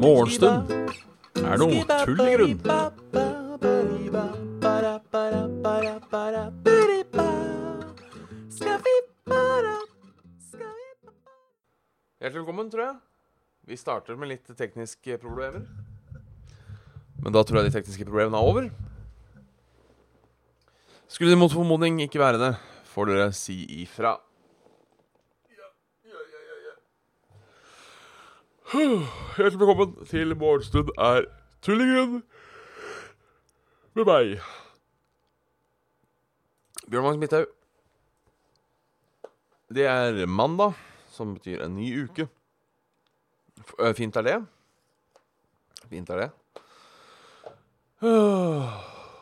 Morgenstund er noe tull i grunn. Hjertelig velkommen, tror jeg. Vi starter med litt tekniske problemer. Men da tror jeg de tekniske problemene er over. Skulle det mot formodning ikke være det, får dere si ifra. Hjertelig velkommen til Morgenstund er tullingen med meg. Bjørn Magnus Midthaug. Det er mandag, som betyr en ny uke. Øh, fint er det. Fint er det. Øh,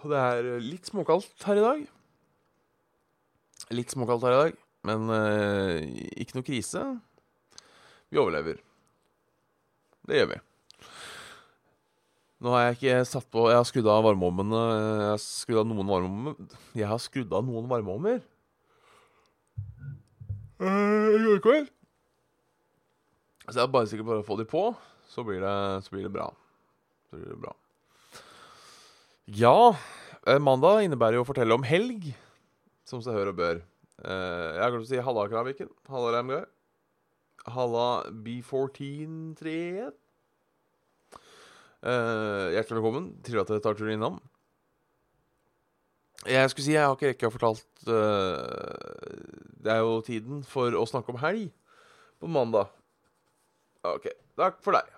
Det er litt småkaldt her i dag. Litt småkaldt her i dag, men øh, ikke noe krise. Vi overlever. Det gjør vi. Nå har jeg ikke satt på Jeg har skrudd av varmeovnene. Jeg har skrudd av noen varmeovner. Jeg har skrudd av noen varmeovner. I går kveld. Så jeg er bare sikker på å få de på, så blir det, så blir det bra. Så blir det bra. Ja, eh, mandag innebærer jo å fortelle om helg, som seg hør og bør. Uh, jeg har glemt å si halla, Kraviken. Halla, Ramgard. Halla, B1431. Uh, hjertelig velkommen. Trivelig at dere tar turen innom. Jeg skulle si jeg har ikke rekke å fortalt uh, Det er jo tiden for å snakke om helg på mandag. OK. Takk for deg.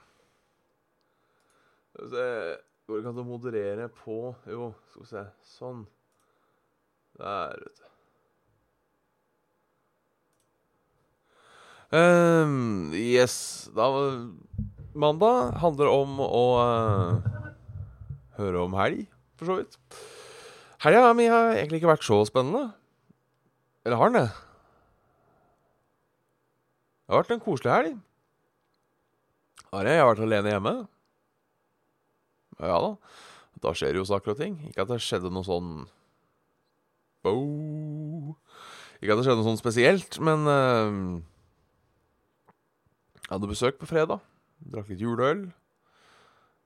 Går det ikke an å moderere på Jo, skal vi se. Sånn. Der, vet du. Um, yes. Da Mandag handler om å uh, høre om helg, for så vidt. Helga mi har egentlig ikke vært så spennende. Eller har den det? Det har vært en koselig helg. Har jeg? Jeg har vært alene hjemme. Ja da. Da skjer jo saker og ting. Ikke at det skjedde noe sånn Bo. Ikke at det skjedde noe sånn spesielt, men uh, Jeg hadde besøk på fredag. Drakk litt juleøl.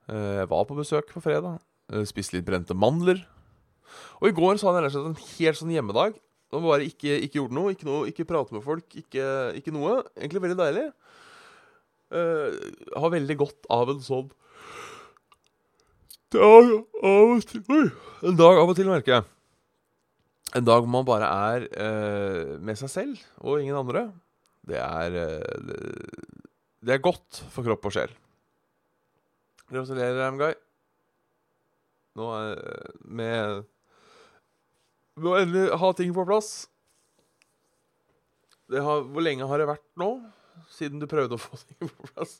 Uh, jeg var på besøk på fredag. Uh, spiste litt brente mandler. Og i går så hadde jeg rett en helt sånn hjemmedag. Og bare ikke, ikke gjort noe. Ikke, noe, ikke prate med folk. Ikke, ikke noe. Egentlig veldig deilig. Har veldig godt av en sånn dag av og til Oi! En dag av og til, merker jeg. En dag hvor man bare er uh, med seg selv og ingen andre. Det er uh, det, er godt for kropp og sjel. Gratulerer, Amguy. Nå er med Med å endelig ha ting på plass. Har, hvor lenge har det vært nå? Siden du prøvde å få ting på plass?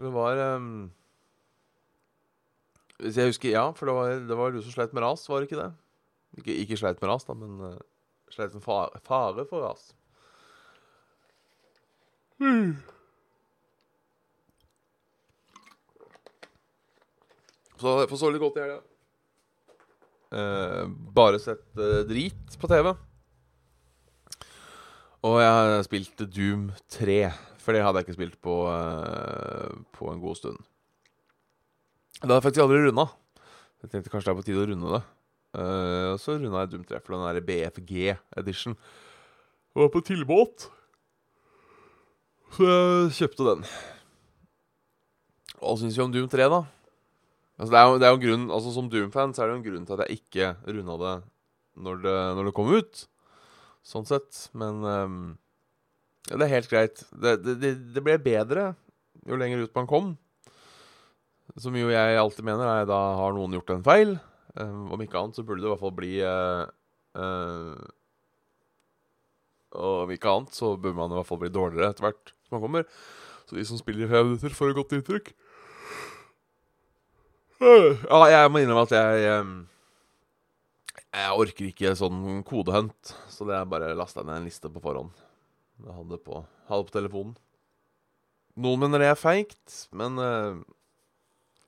Det var um, Hvis jeg husker Ja, for det var, det var du som sleit med ras, var det ikke det? Ikke, ikke sleit med ras, da, men uh, sleit med fare, fare for ras. Mm. Så jeg får sove litt godt i helga. Uh, bare sett uh, drit på TV. Og jeg har spilt Doom 3, for det hadde jeg ikke spilt på, uh, på en god stund. Det hadde jeg faktisk aldri runda. Jeg tenkte kanskje det er på tide å runde det. Eh, så runda jeg Doom 3 for den der BFG edition. Det var på tilbud. Så jeg kjøpte den. Hva syns vi om Doom 3, da? Altså, det er jo, det er jo en grunn, altså Som Doom-fan så er det jo en grunn til at jeg ikke runda det når, det når det kom ut. Sånn sett. Men um, ja, det er helt greit. Det, det, det, ble bedre jo lenger ut man kom. Som jo jeg alltid mener er da har noen gjort en feil. Um, om ikke annet så burde det i hvert fall bli uh, uh, Og om ikke annet så bør man i hvert fall bli dårligere etter hvert som man kommer. Så de som spiller i fem minutter, får et godt inntrykk. Ja, jeg må innrømme at jeg Jeg, jeg orker ikke sånn kodehunt, så det er bare lasta ned en liste på forhånd. Jeg hadde på, hadde på telefonen. Noen mener det er feigt, men uh,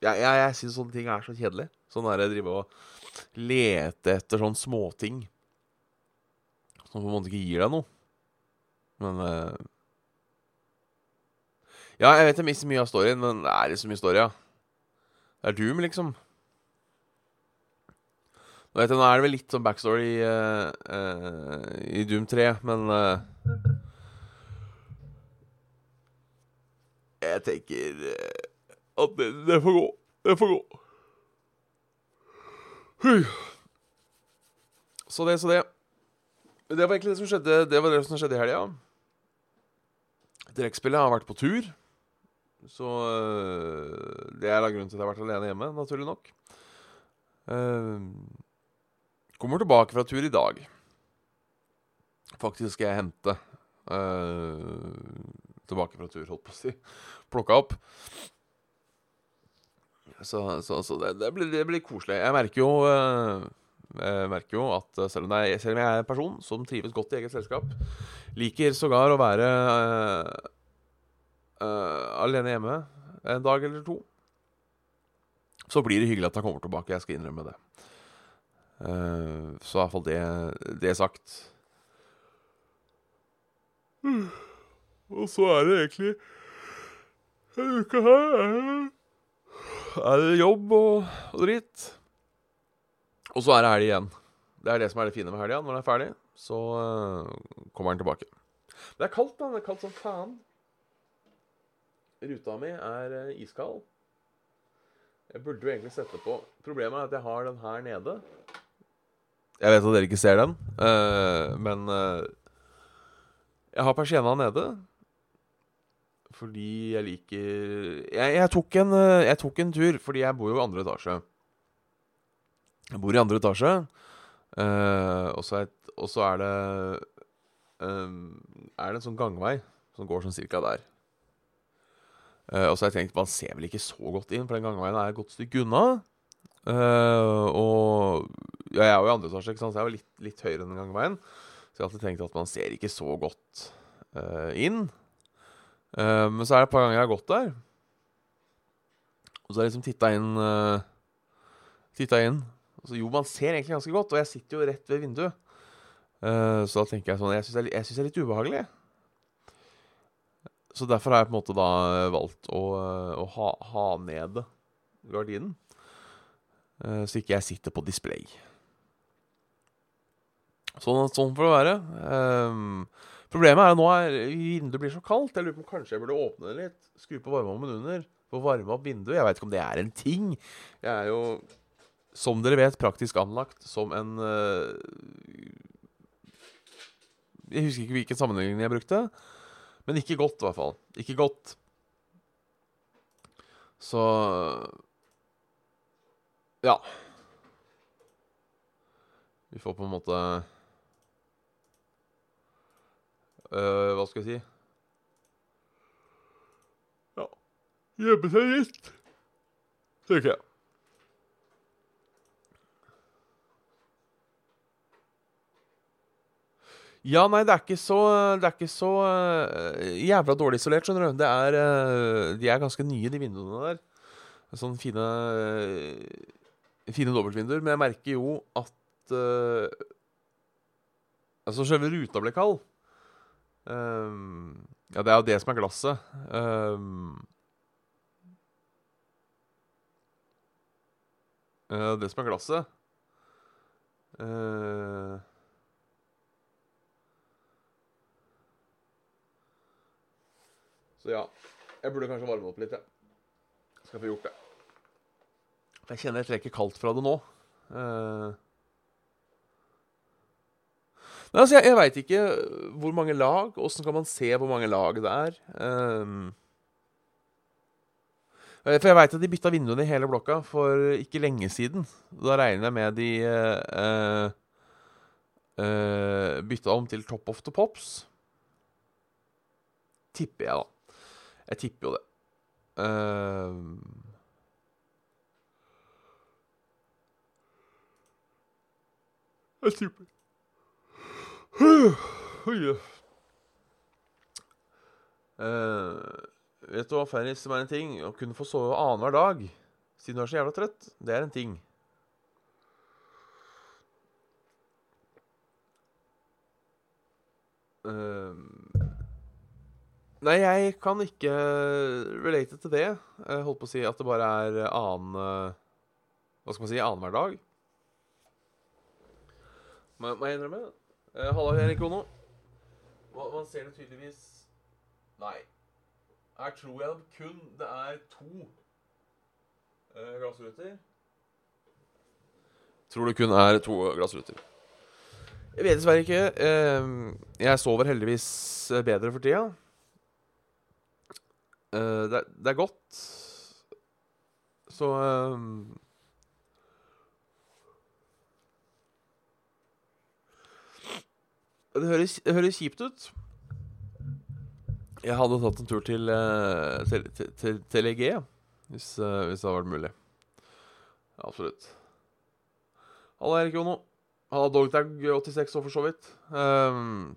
jeg, jeg, jeg syns sånne ting er så kjedelig. Sånn der jeg driver og lete etter sånne småting. Som på en måte ikke gir deg noe. Men uh... Ja, jeg vet jeg mister mye av storyen, men det er liksom ja. Det er Doom, liksom. Nå vet jeg, nå er det vel litt sånn backstory i, uh, eh, i Doom 3, men eh, Jeg tenker eh, at det, det får gå. Det får gå. Så det, så det. Det var egentlig det som skjedde Det var det som skjedde i helga. Trekkspillet har vært på tur. Så øh, det er da grunnen til at jeg har vært alene hjemme, naturlig nok. Uh, kommer tilbake fra tur i dag. Faktisk skal jeg hente uh, Tilbake fra tur, holdt på å si. Plukka opp. Så, så, så det, det, blir, det, blir, koselig. Jeg merker jo uh, jeg merker jo at selv om, er, selv om, jeg er en person som trives godt i eget selskap, liker sågar å være uh, uh, alene hjemme en dag eller to, så blir det hyggelig at han kommer tilbake. Jeg skal innrømme det. Uh, så iallfall det, det sagt. Mm. Og så er det egentlig denne uka her er det jobb og, og dritt. Og så er det helg igjen. Det er det som er det fine med helga. Når den er ferdig, så uh, kommer den tilbake. Det er kaldt, da. Det er kaldt som faen. Ruta mi er uh, iskald. Jeg burde jo egentlig sette på Problemet er at jeg har den her nede. Jeg vet at dere ikke ser den, uh, men jeg har persienna nede. Fordi jeg liker jeg, jeg, tok en, jeg tok en tur, fordi jeg bor jo i andre etasje. Jeg bor i andre etasje, uh, og, så er, det um, Er det en sånn gangvei som går sånn cirka der. Uh, og så har jeg tenkt man ser vel ikke så godt inn, for den gangveien er et godt stykke unna. Uh, og ja, jeg er jo i andre etasje, så jeg er jo litt, litt høyere enn den gangveien. Så jeg har alltid tenkt at man ser ikke så godt inn. Men så er det et par ganger jeg har gått der. Og så har jeg liksom titta inn Titta inn Altså, jo, man ser egentlig ganske godt, og jeg sitter jo rett ved vinduet. Uh, så da tenker jeg sånn Jeg syns det, er litt ubehagelig. Så derfor har jeg på en måte da valgt å, å ha, ha ned gardinen. Uh, så ikke jeg sitter på display. Sånn, sånn får det være. Um, problemet er at nå er vinduet blir så kaldt. Jeg lurer på om kanskje jeg burde åpne det litt. Skru på varmeovnen under. Få varme opp vinduet. Jeg veit ikke om det er en ting. Jeg er jo som dere vet, praktisk anlagt som en uh, Jeg husker ikke hvilken sammenligning jeg brukte, men ikke godt, i hvert fall. Ikke godt. Så Ja. Vi får på en måte uh, Hva skal jeg si? Ja Gjemme seg litt, tenker jeg. Ja, nei, det er ikke så, det er ikke så uh, jævla dårlig isolert, skjønner du. Det er, uh, de er ganske nye, de vinduene der. Sånne fine uh, Fine dobbeltvinduer. Men jeg merker jo at Altså, selve ruta ble kald. Um, ja, det er jo det som er glasset. Um, det som er glasset uh, Så ja, jeg burde kanskje varme opp litt, jeg. Ja. Skal få gjort det. Jeg kjenner jeg trekker kaldt fra det nå. Uh... Nei, altså, jeg, jeg veit ikke hvor mange lag. Åssen kan man se hvor mange lag det er? Um... For jeg veit at de bytta vinduene i hele blokka for ikke lenge siden. Da regner jeg med de uh, uh, bytta om til Top of the Pops. Tipper jeg, da. Jeg tipper jo det. Uh, jeg tipper uh, Vet du hva, Ferris, som er en ting? Å kunne få sove annenhver dag siden du er så jævla trøtt, det er en ting. Uh, Nei, jeg kan ikke relate til det. Jeg holdt på å si at det bare er annen eh, Hva skal man si annenhver dag. Må jeg innrømme. Uh, Halla, Erik Ono. Man, ser det tydeligvis Nei. Her tror jeg kun det er to uh, glassruter. Tror det kun er to glassruter. Jeg vet dessverre ikke. Eh, jeg sover heldigvis bedre for tida. Eh, det, er, det er godt. Så eh, Det høres, det høres kjipt ut. Jeg hadde tatt en tur til, eh, til, til, til, til EG, hvis, eh, hvis det hadde vært mulig. Absolutt. Halla, Erik Jono. Halla, Dogtag86 òg, for så vidt. Um,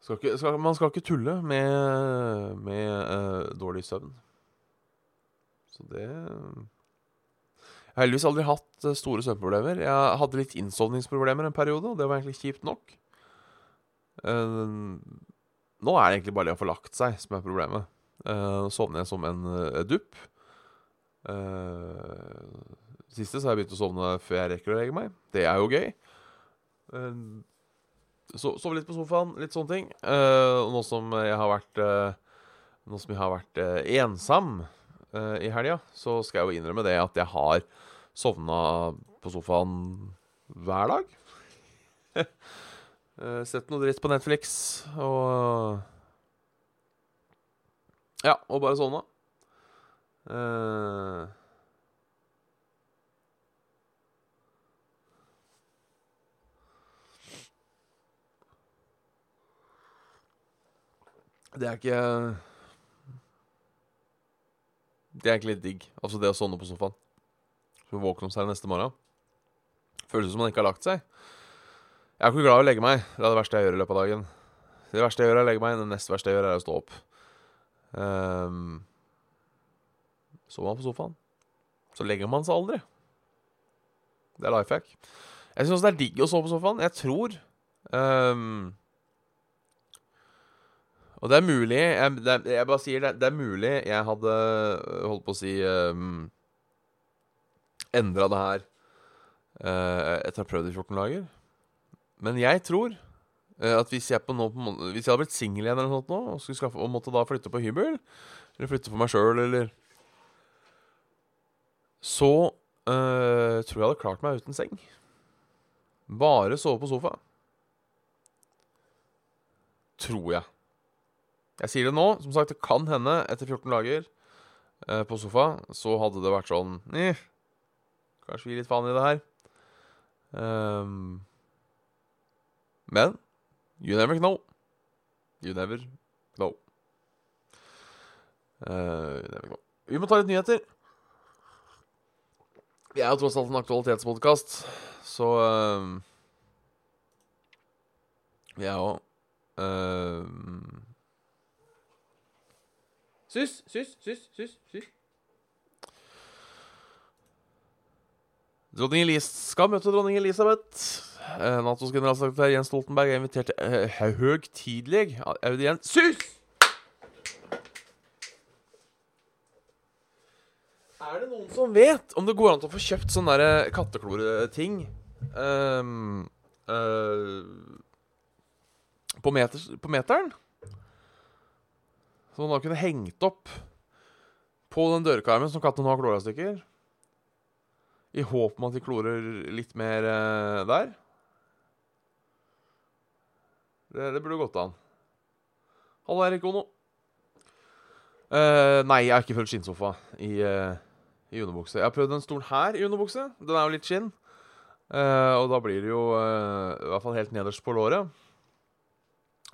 skal ikke, skal, man skal ikke tulle med, med uh, dårlig søvn. Så det Jeg har heldigvis aldri hatt uh, store søvnproblemer. Jeg hadde litt innsovningsproblemer en periode, og det var egentlig kjipt nok. Uh, nå er det egentlig bare det å få lagt seg som er problemet. Uh, sovner jeg som en uh, dupp. Uh, siste så har jeg begynt å sovne før jeg rekker å legge meg. Det er jo gøy. Uh, so, Sove litt på sofaen, litt sånne ting. Uh, og nå som jeg har vært uh, som jeg har vært ensom i helga, så skal jeg jo innrømme det at jeg har sovna på sofaen hver dag. Sett noe dritt på Netflix og Ja, og bare sovna. Uh, det er ikke Det er egentlig litt digg. Altså det å sovne på sofaen. Så våkne om seg neste morgen. Føles som man ikke har lagt seg. Jeg er ikke glad i å legge meg. Det er det verste jeg gjør i løpet av dagen. Det verste jeg gjør, er å legge meg. Det neste verste jeg gjør, er å stå opp. Um, Sover man på sofaen, så legger man seg aldri. Det er life hack. Jeg syns også det er digg å sove på sofaen. Jeg tror um, Og det er mulig Jeg, det jeg bare sier det, det er mulig jeg hadde holdt på å si um, Endra det her uh, etter å ha prøvd i 14 dager. Men jeg tror uh, at hvis jeg, på nå, på, hvis jeg hadde blitt singel igjen eller noe sånt nå, og, skaffe, og måtte da flytte på hybel, eller flytte for meg sjøl, eller så uh, tror jeg hadde klart meg uten seng. Bare sove på sofa. Tror jeg. Jeg sier det nå. Som sagt, det kan hende etter 14 dager eh, på sofa, så hadde det vært sånn eh, Kanskje vi gir litt faen i det her. Um, men you never know. You never know. Uh, you never know. Vi må ta litt nyheter. Vi er jo tross alt en aktualitetspodkast, så uh, Vi er jo uh, Sys, sus, sus, sus, sus Dronning Elis skal møte dronning Elisabeth. Uh, Natos generalsekretær Jens Stoltenberg er invitert til uh, høgtidelig audiens Sys! Er det noen som vet om det går an til å få kjøpt sånne der kattekloreting um, uh, på, meter, på meteren? Som han da kunne hengt opp på den dørkarmen som katten nå har klora stykker? I håp om at de klorer litt mer uh, der? Det, det burde gått an. Halla, Erik Ono. Uh, nei, jeg har ikke følt skinnsofa i uh, i underbukse. Jeg har prøvd en stol her i underbukse. Den er jo litt skinn. Uh, og da blir det jo uh, i hvert fall helt nederst på låret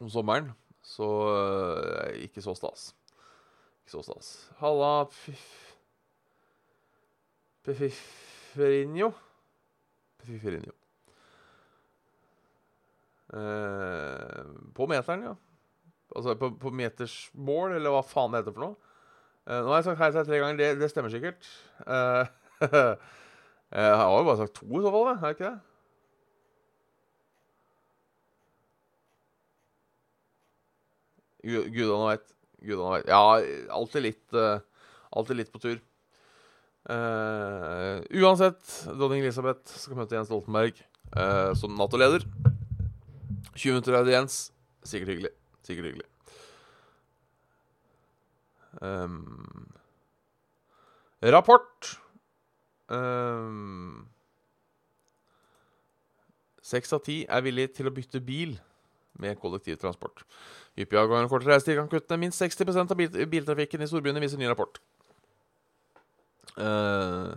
om sommeren. Så uh, ikke så stas. Ikke så stas. Halla piff... Pifferinho. Pifferinho. på meteren, ja. Altså på, på metersmål, eller hva faen det heter for noe. Uh, nå har jeg sagt hei til deg tre ganger. Det, det stemmer sikkert. Uh, jeg har jo bare sagt to i så fall, har jeg ikke det? Gudene veit. Gudene veit. Ja, alltid litt uh, Alltid litt på tur. Uh, uansett, dronning Elisabeth skal møte Jens Stoltenberg uh, som Nato-leder. 20 minutter audiens. Sikkert hyggelig. Sikkert hyggelig. Um, rapport. Um, Seks av ti er villig til å bytte bil med kollektivtransport. Hyppige avganger og kortere reisetid kan kutte minst 60% av bil biltrafikken i storbyene, viser ny rapport. Uh,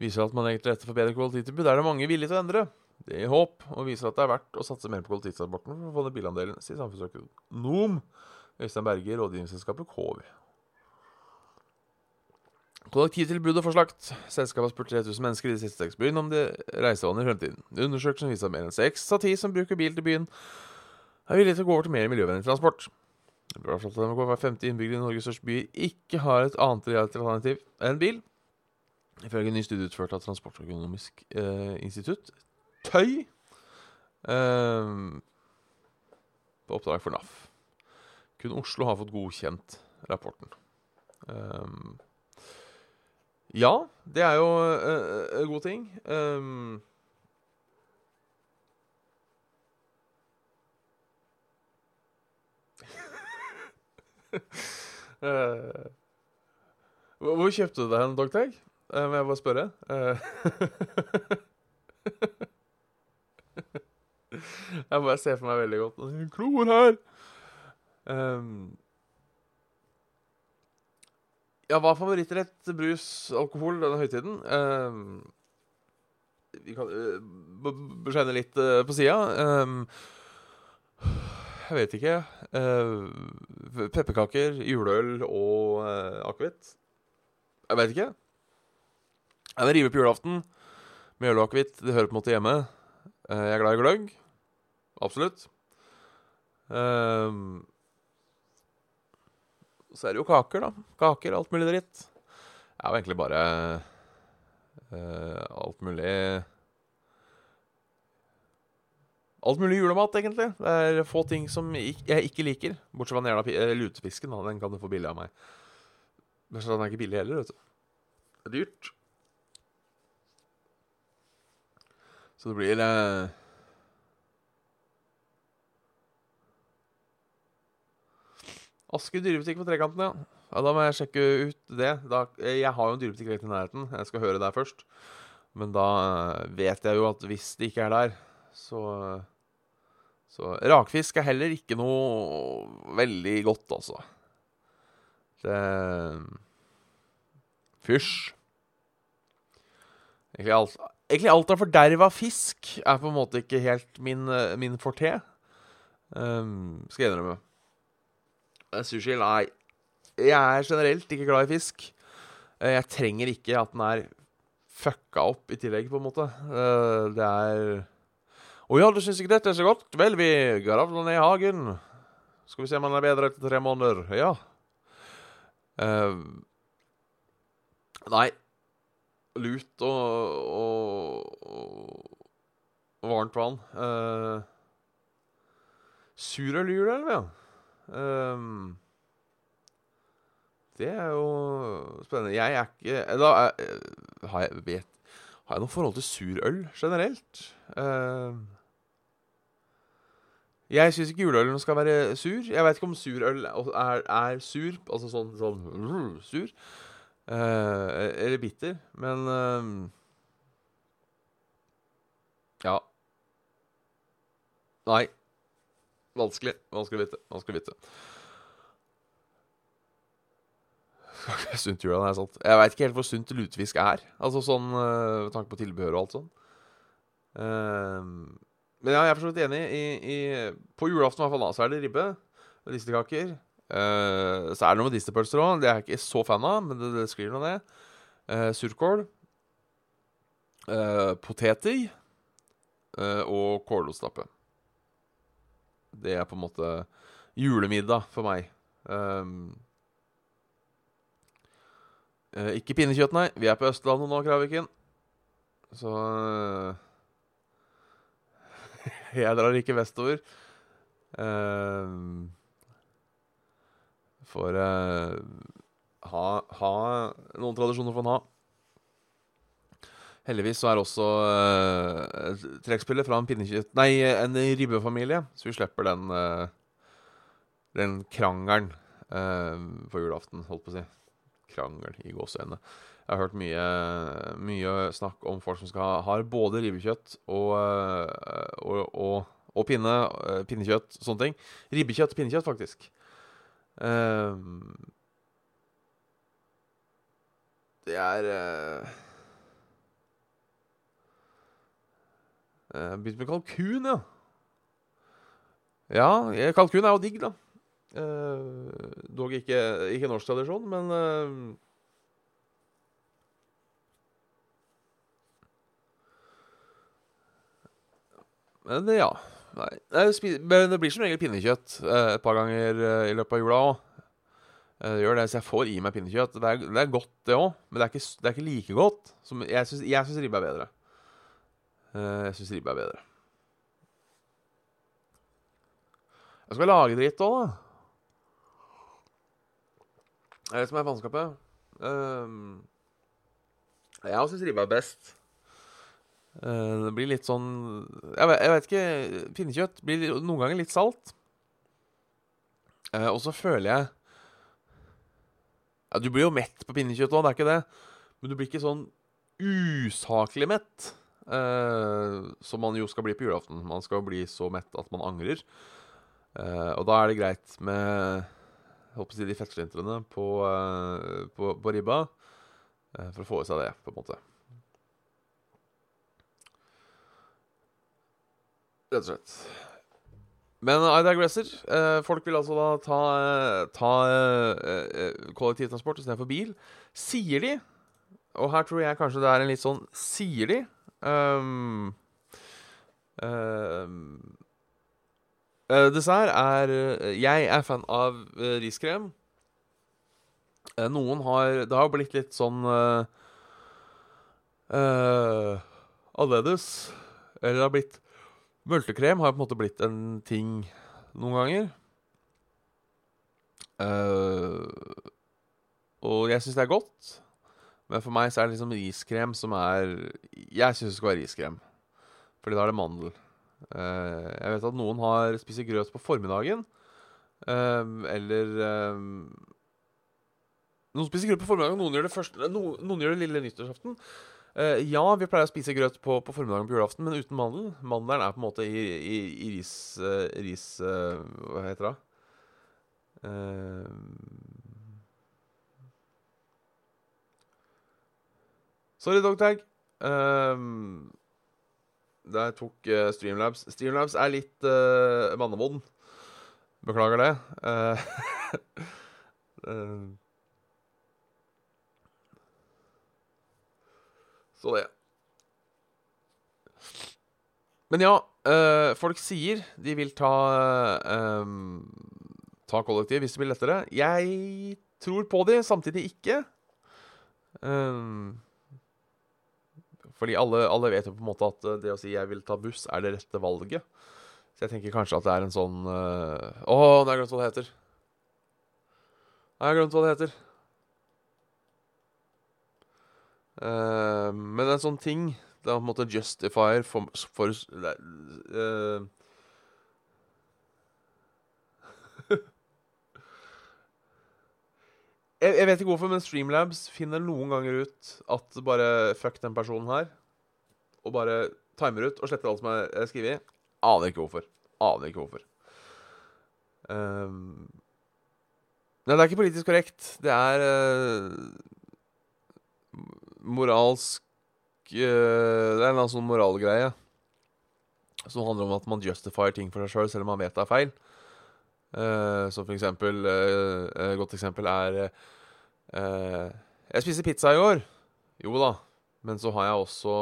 viser at man legger til rette for bedre kollektivtilbud. Der er det mange villige til å endre. Det gir håp, og viser at det er verdt å satse mer på kollektivtransporten for å få ned bilandelen, sier samfunnsøkonom Øystein Berge i rådgivningsselskapet KV. Kollektivtilbudet forslagt. Selskapet har spurt 3000 mennesker i de siste seks byene om de reisevaner i fremtiden. Undersøkelsen viser at mer enn seks av ti som bruker bil til byen, er villig til å gå over til mer miljøvennlig transport. Det blir flott at hver femte innbygger i Norges største by ikke har et annet alternativ enn bil. Ifølge en ny studie utført av Transportøkonomisk eh, institutt, Tøy, eh, på oppdrag for NAF. Kun Oslo har fått godkjent rapporten. Um, ja, det er jo uh, god ting. Um, hvor hvor kjøpte du deg en dogtag? Uh, må jeg bare spørre? Eh, jeg bare ser for meg veldig godt klor her. Um, ja, hva er favorittrett, brus, alkohol denne høytiden? Um, vi kan uh, beskjenne litt uh, på sida. Um, jeg vet ikke. Uh, pepperkaker, juleøl og uh, akevitt. Jeg vet ikke. Jeg vil rive på julaften med øl og akevitt. Det hører på en måte hjemme. Uh, jeg er glad i gløgg. Absolutt. Uh, så er det jo kaker, da. Kaker, alt mulig dritt. Det er jo egentlig bare alt mulig Alt mulig julemat, egentlig. Det er få ting som jeg ikke liker. Bortsett fra den jævla eh. Den kan du få billig av meg. Men så den er ikke billig heller, vet du. Det er dyrt. Så det blir eh, Asker dyrebutikk på Trekanten, ja. ja. Da må jeg sjekke ut det. Da, jeg har jo en dyrebutikk rett i nærheten. Jeg skal høre der først. Men da eh, vet jeg jo at hvis det ikke er der, så Så rakfisk er heller ikke noe veldig godt, altså. Det Fysj. Egentlig alt, egentlig alt av forderva fisk er på en måte ikke helt min, min forte. Um, skal jeg innrømme. Eh, Sushi, nei. Jeg er generelt ikke glad i fisk. Eh, Jeg trenger ikke at den er fucka opp i tillegg, på en måte. Eh, Det er Å ja, du syns ikke dette er så godt? Vel, vi gravde ned hagen. Skal vi se om han er bedre etter tre måneder. Ja. Uh, nei. Lut og, og, og varmt vann. Uh, Surøl i juleelv, ja. Uh, det er jo spennende. Jeg er ikke Da er, har jeg vet Har jeg noe forhold til surøl generelt? Ehm, jeg syns ikke juleølen skal være sur. Jeg vet ikke om surøl er, er sur, altså sånn, sånn sur. Uh, eller bitter. Men uh, Ja. Nei. Vanskelig. Vanskelig å vite. Vanskelig å vite. sunt jula, det er sant. Jeg veit ikke helt hvor sunt lutefisk er. Altså sånn uh, med tanke på tilbehør og alt sånn. Ehm, men ja, jeg er for så vidt enig. I, i, på julaften i hvert fall da, så er det ribbe. Listekaker. Uh, så er det noe med distepølser òg. Det er jeg ikke så fan av, men det, det skriver nå det. Uh, surkål. Uh, poteter. eh, og kålostappe. Det er på en måte julemiddag for meg. Um, eh, ikke pinnekjøtt, nei. Vi er på Østlandet nå, Kraviken. Så eh, Jeg drar ikke vestover. Uh, Får uh, ha, ha noen tradisjoner får en ha. Heldigvis så er også uh, trekkspillet fra en pinnekjøtt... Nei, en ribbefamilie, så vi slipper den uh, den krangelen uh, på julaften, holdt på å si. Krangel i gåseøynene. Jeg har hørt mye, mye snakk om folk som skal ha både ribbekjøtt og, og, og, og pinne, pinnekjøtt, sånne ting. Ribbekjøtt og pinnekjøtt, faktisk. det er Uh, Begynte med kalkun, ja. Ja, kalkun er jo digg, da. Uh, dog ikke, ikke norsk tradisjon, men uh, Men ja. Men det blir som regel pinnekjøtt uh, et par ganger i løpet av jula òg. Det gjør det, så jeg får i meg pinnekjøtt. Det er, det er godt, det òg, men det er, ikke, det er, ikke, like godt. Som, jeg syns ribbe er bedre. Eh, jeg syns ribbe er bedre. Jeg skal lage dritt òg, da. Det er det som er faenskapet. Um, jeg syns ribbe er best. Uh, det blir litt sånn Jeg vet, jeg vet ikke Pinnekjøtt blir noen ganger litt salt. Uh, og så føler jeg ja, Du blir jo mett på pinnekjøtt òg, det er ikke det. Men du blir ikke sånn usaklig mett. Uh, som man jo skal bli på julaften. Man skal bli så mett at man angrer. Uh, og da er det greit med håper å si, de fettslintrene på, uh, på, på, ribba. for å få i seg det, på en måte. Rett og slett. Men I digresser. folk vil altså da ta, ta kollektivtransport istedenfor bil. Sier de, og her tror jeg kanskje det er en litt sånn Sier de Um, um, dessert er Jeg er fan av uh, riskrem. Uh, noen har Det har blitt litt sånn uh, annerledes. Eller det har blitt Multekrem har på en måte blitt en ting noen ganger. og jeg syns det er godt. Men for meg så er det liksom riskrem som er Jeg syns det skal være riskrem. Fordi da er det mandel. Uh, jeg vet at noen har spiser grøt på formiddagen. Uh, eller uh, Noen spiser grøt på formiddagen, noen gjør det, først, no, noen gjør det lille nyttårsaften. Ja, vi pleier å spise grøt på, på, formiddagen på julaften, men uten mandel. Mandelen er på en måte i, i, i ris... ris hva heter det? Uh, Sorry, Dogtag. Um, der tok uh, Streamlabs Streamlabs er litt uh, mannemoden. Beklager det. Uh, så det. Men ja, øh, folk sier de vil ta øh, Ta kollektiv hvis det blir lettere. Jeg tror på de, samtidig ikke. Um, fordi alle, alle, vet jo på en måte at det å si 'jeg vil ta buss', er det rette valget. Så jeg tenker kanskje at det er en sånn uh, Å, nå har jeg glemt hva det heter. Nå har jeg glemt hva det heter. Uh, men en sånn ting Det er på en måte justifier for, for uh, Jeg, jeg, vet ikke hvorfor, men Streamlabs finner noen ganger ut at bare fuck den personen her. Og bare timer ut og sletter alt som er skrevet. Aner ikke hvorfor. Aner ikke hvorfor. Um, nei, det er ikke politisk korrekt. Det er uh, moralsk uh, Det er en sånn moralgreie som handler om at man justifier ting for seg sjøl, selv, selv om man vet det er feil. Uh, som for eksempel uh, godt eksempel er uh, Jeg spiste pizza i går. Jo da. Men så har jeg også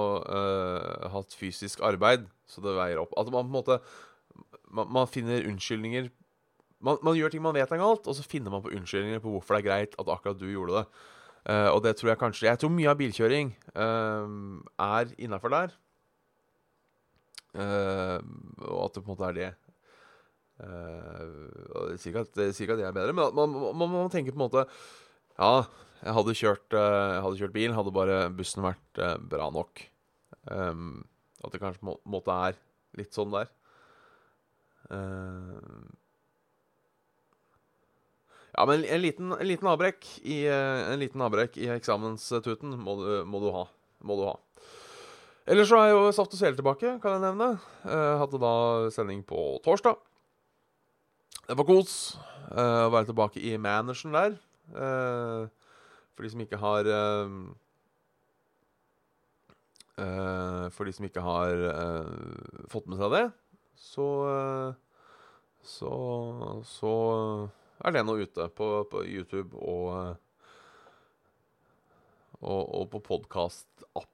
hatt fysisk arbeid, så det veier opp. At man på en måte Man, man finner unnskyldninger man, man, gjør ting man vet er galt, og så finner man på unnskyldninger på hvorfor det er greit at akkurat du gjorde det. Og det tror jeg kanskje Jeg tror mye av bilkjøring er innafor der. og at det på en måte er det Uh, og jeg sier ikke at, det er bedre, men at man, man tenker på en måte Ja, jeg hadde kjørt, uh, jeg hadde kjørt bil, hadde bare bussen vært uh, bra nok. Um, at det kanskje på en måte er litt sånn der. Ja, men en liten, en liten avbrekk i, en liten avbrekk i eksamenstuten må må du ha. Må du ha. Ellers så er jo Saft og Svele tilbake, kan jeg nevne. Jeg hadde da sending på torsdag. Det var kos uh, å være tilbake i managen der. For de som ikke har For de som ikke har fått med seg det, så Så Så er det nå ute på, på YouTube og og, og på podkast-app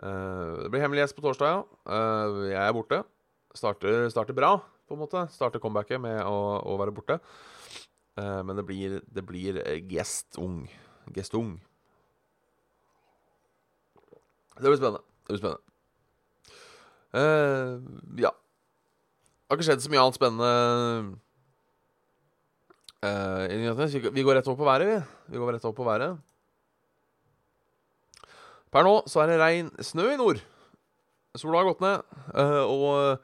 Uh, det blir hemmelig gjest på torsdag, ja. Uh, jeg er borte. Starter, starter, bra, på en måte. Starter comebacket med å, å være borte. Uh, men det blir, det blir gestung. Gestung. Det blir spennende. Det blir spennende. ja. Det har ikke skjedd så mye annet spennende Vi går rett over på været, vi. Vi går rett over på været. Per nå så er det regn snø i nord. Sola har gått ned, uh, og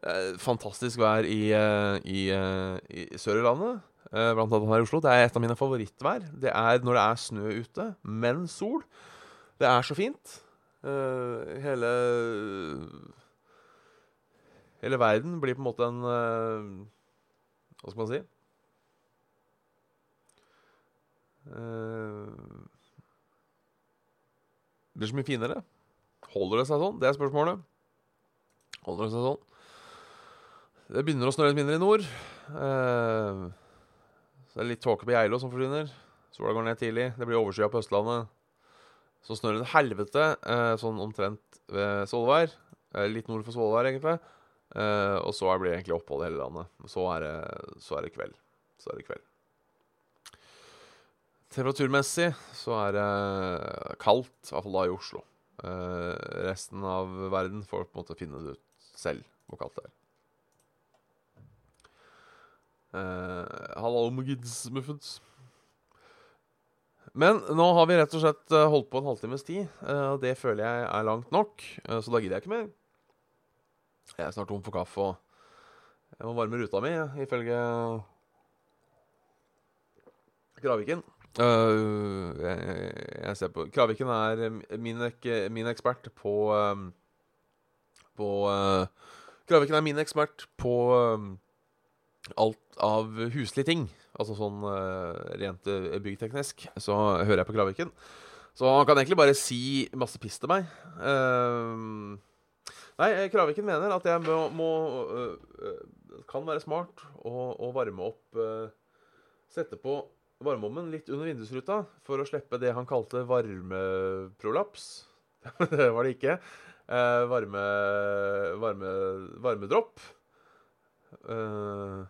uh, fantastisk vær i, uh, i, i sør i landet. blant annet her i Oslo. Det er et av mine favorittvær. Det er når det er snø ute, men sol. Det er så fint. hele Hele verden blir på en måte en Hva skal man si? Uh, blir så mye finere. Holder det seg sånn? Det er spørsmålet. Holder det seg sånn? Det begynner å snø litt mindre i nord. Eh, så det er litt tåke på Geilo som forsvinner. Sola går ned tidlig. Det blir overskya på Østlandet. Så snør det helvete eh, sånn omtrent ved Svolvær. Eh, litt nord for Svolvær, egentlig. Eh, og så blir det egentlig opphold i hele landet. Så er, det, så er det kveld. Så er det kveld. Temperaturmessig så er det kaldt, i hvert fall da i Oslo. Eh, resten av verden får på en måte finne det ut selv hvor kaldt det er. Uh, Hallo, Mugids muffins. Men nå har vi rett og slett eh, holdt på en halvtimes tid, uh, og det føler jeg er langt nok. Uh, så da gidder jeg ikke mer. Jeg er snart tom for kaffe, og jeg må varme ruta mi, ifølge Graviken. Uh, jeg, jeg, ser på Kraviken er min, min ekspert på um, På uh, Kraviken er min ekspert på um, alt av huslige ting. Altså sånn uh, rent byggteknisk. Så hører jeg på Kraviken. Så han kan egentlig bare si masse piss til meg. Uh, nei, Kraviken mener at jeg må, må Kan være smart å varme opp Sette på varmeovnen litt under vindusruta for å slippe det han kalte varmeprolaps. det var det ikke. Eh, varme, varme, varmedropp. Eh,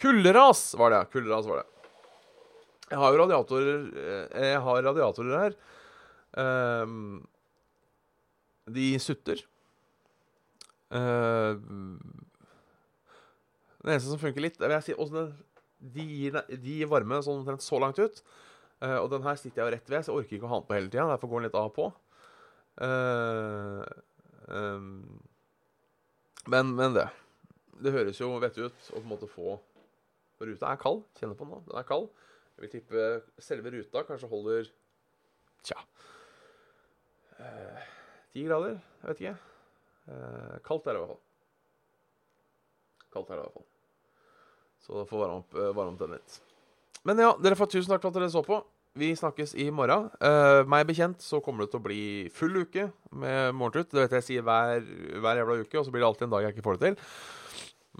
kulderas var det. Kulderas var det. Jeg har jo radiatorer eh, Jeg har radiatorer her. Eh, de sutter. Eh, det eneste som funker litt jeg si, også de gir, de gir varme sånn omtrent så langt ut. Uh, og den her sitter jeg jo rett ved, så jeg orker ikke å ha den på hele tida. Derfor går den litt av og på. Uh, um, men, men, det. Det høres jo vettig ut å på en måte få Ruta er kald. Kjenner på den nå. Den er kald. Jeg vil tippe selve ruta kanskje holder Tja Ti uh, grader? Jeg vet ikke. kaldt er det i hvert fall. Kaldt er det i hvert fall. Så da får varme opp, eh, varme opp den litt. Men ja, dere får tusen takk for at dere så på. Vi snakkes i morgen. Uh, meg bekjent så kommer det til å bli full uke med morgentrutt. Det vet jeg sier hver, hver jævla uke, og så blir det alltid en dag jeg ikke får det til.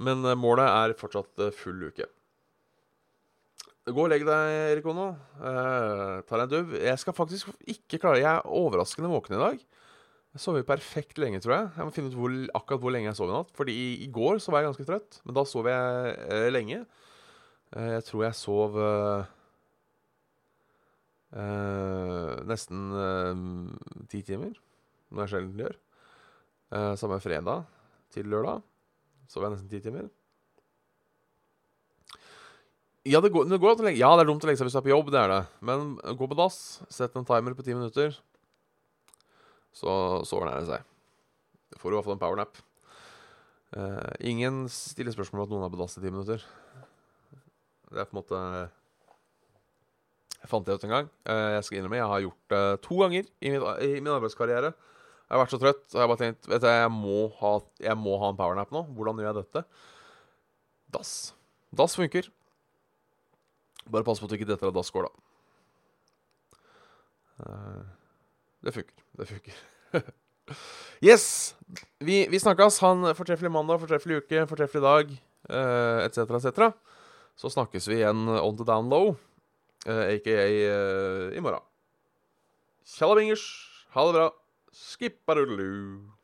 Men uh, målet er fortsatt uh, full uke. Gå og legg deg, Erik Ono. Uh, ta deg en duv. Jeg skal faktisk ikke klare Jeg er overraskende våken i dag. Jeg sov perfekt lenge, tror jeg. Jeg må finne ut hvor, akkurat hvor lenge jeg sov i natt. Fordi i, i, går så var jeg ganske trøtt, men da sov jeg eh, lenge. Eh, jeg tror jeg sov eh, eh nesten eh, ti timer. Noe jeg sjelden gjør. Eh, samme fredag til lørdag. sov jeg nesten ti timer. Ja, det går, det går ja, det er dumt å legge seg hvis du er på jobb, det er det. Men gå på dass, sett en timer på ti minutter, så, så ordner det seg. Det får i hvert fall en powernap. Uh, ingen stiller spørsmål om at noen er på dass i ti minutter. Det er på en måte Jeg fant det ut en gang. Uh, jeg skal innrømme jeg har gjort det to ganger i min, i min, arbeidskarriere. Jeg har vært så trøtt, og jeg har bare tenkt Vet du, jeg må ha, jeg må ha en powernap nå. Hvordan gjør jeg dette? Dass. Dass funker. Bare pass på at du ikke detter av dasskåla. Uh, det funker. Det funker. yes! Vi, vi snakkes. Ha en fortreffelig mandag, fortreffelig uke, fortreffelig dag, etc., uh, etc. Så snakkes vi igjen on the down low, uh, aka uh, i morgen. Tjallabingers. Ha det bra. Skippadudelu.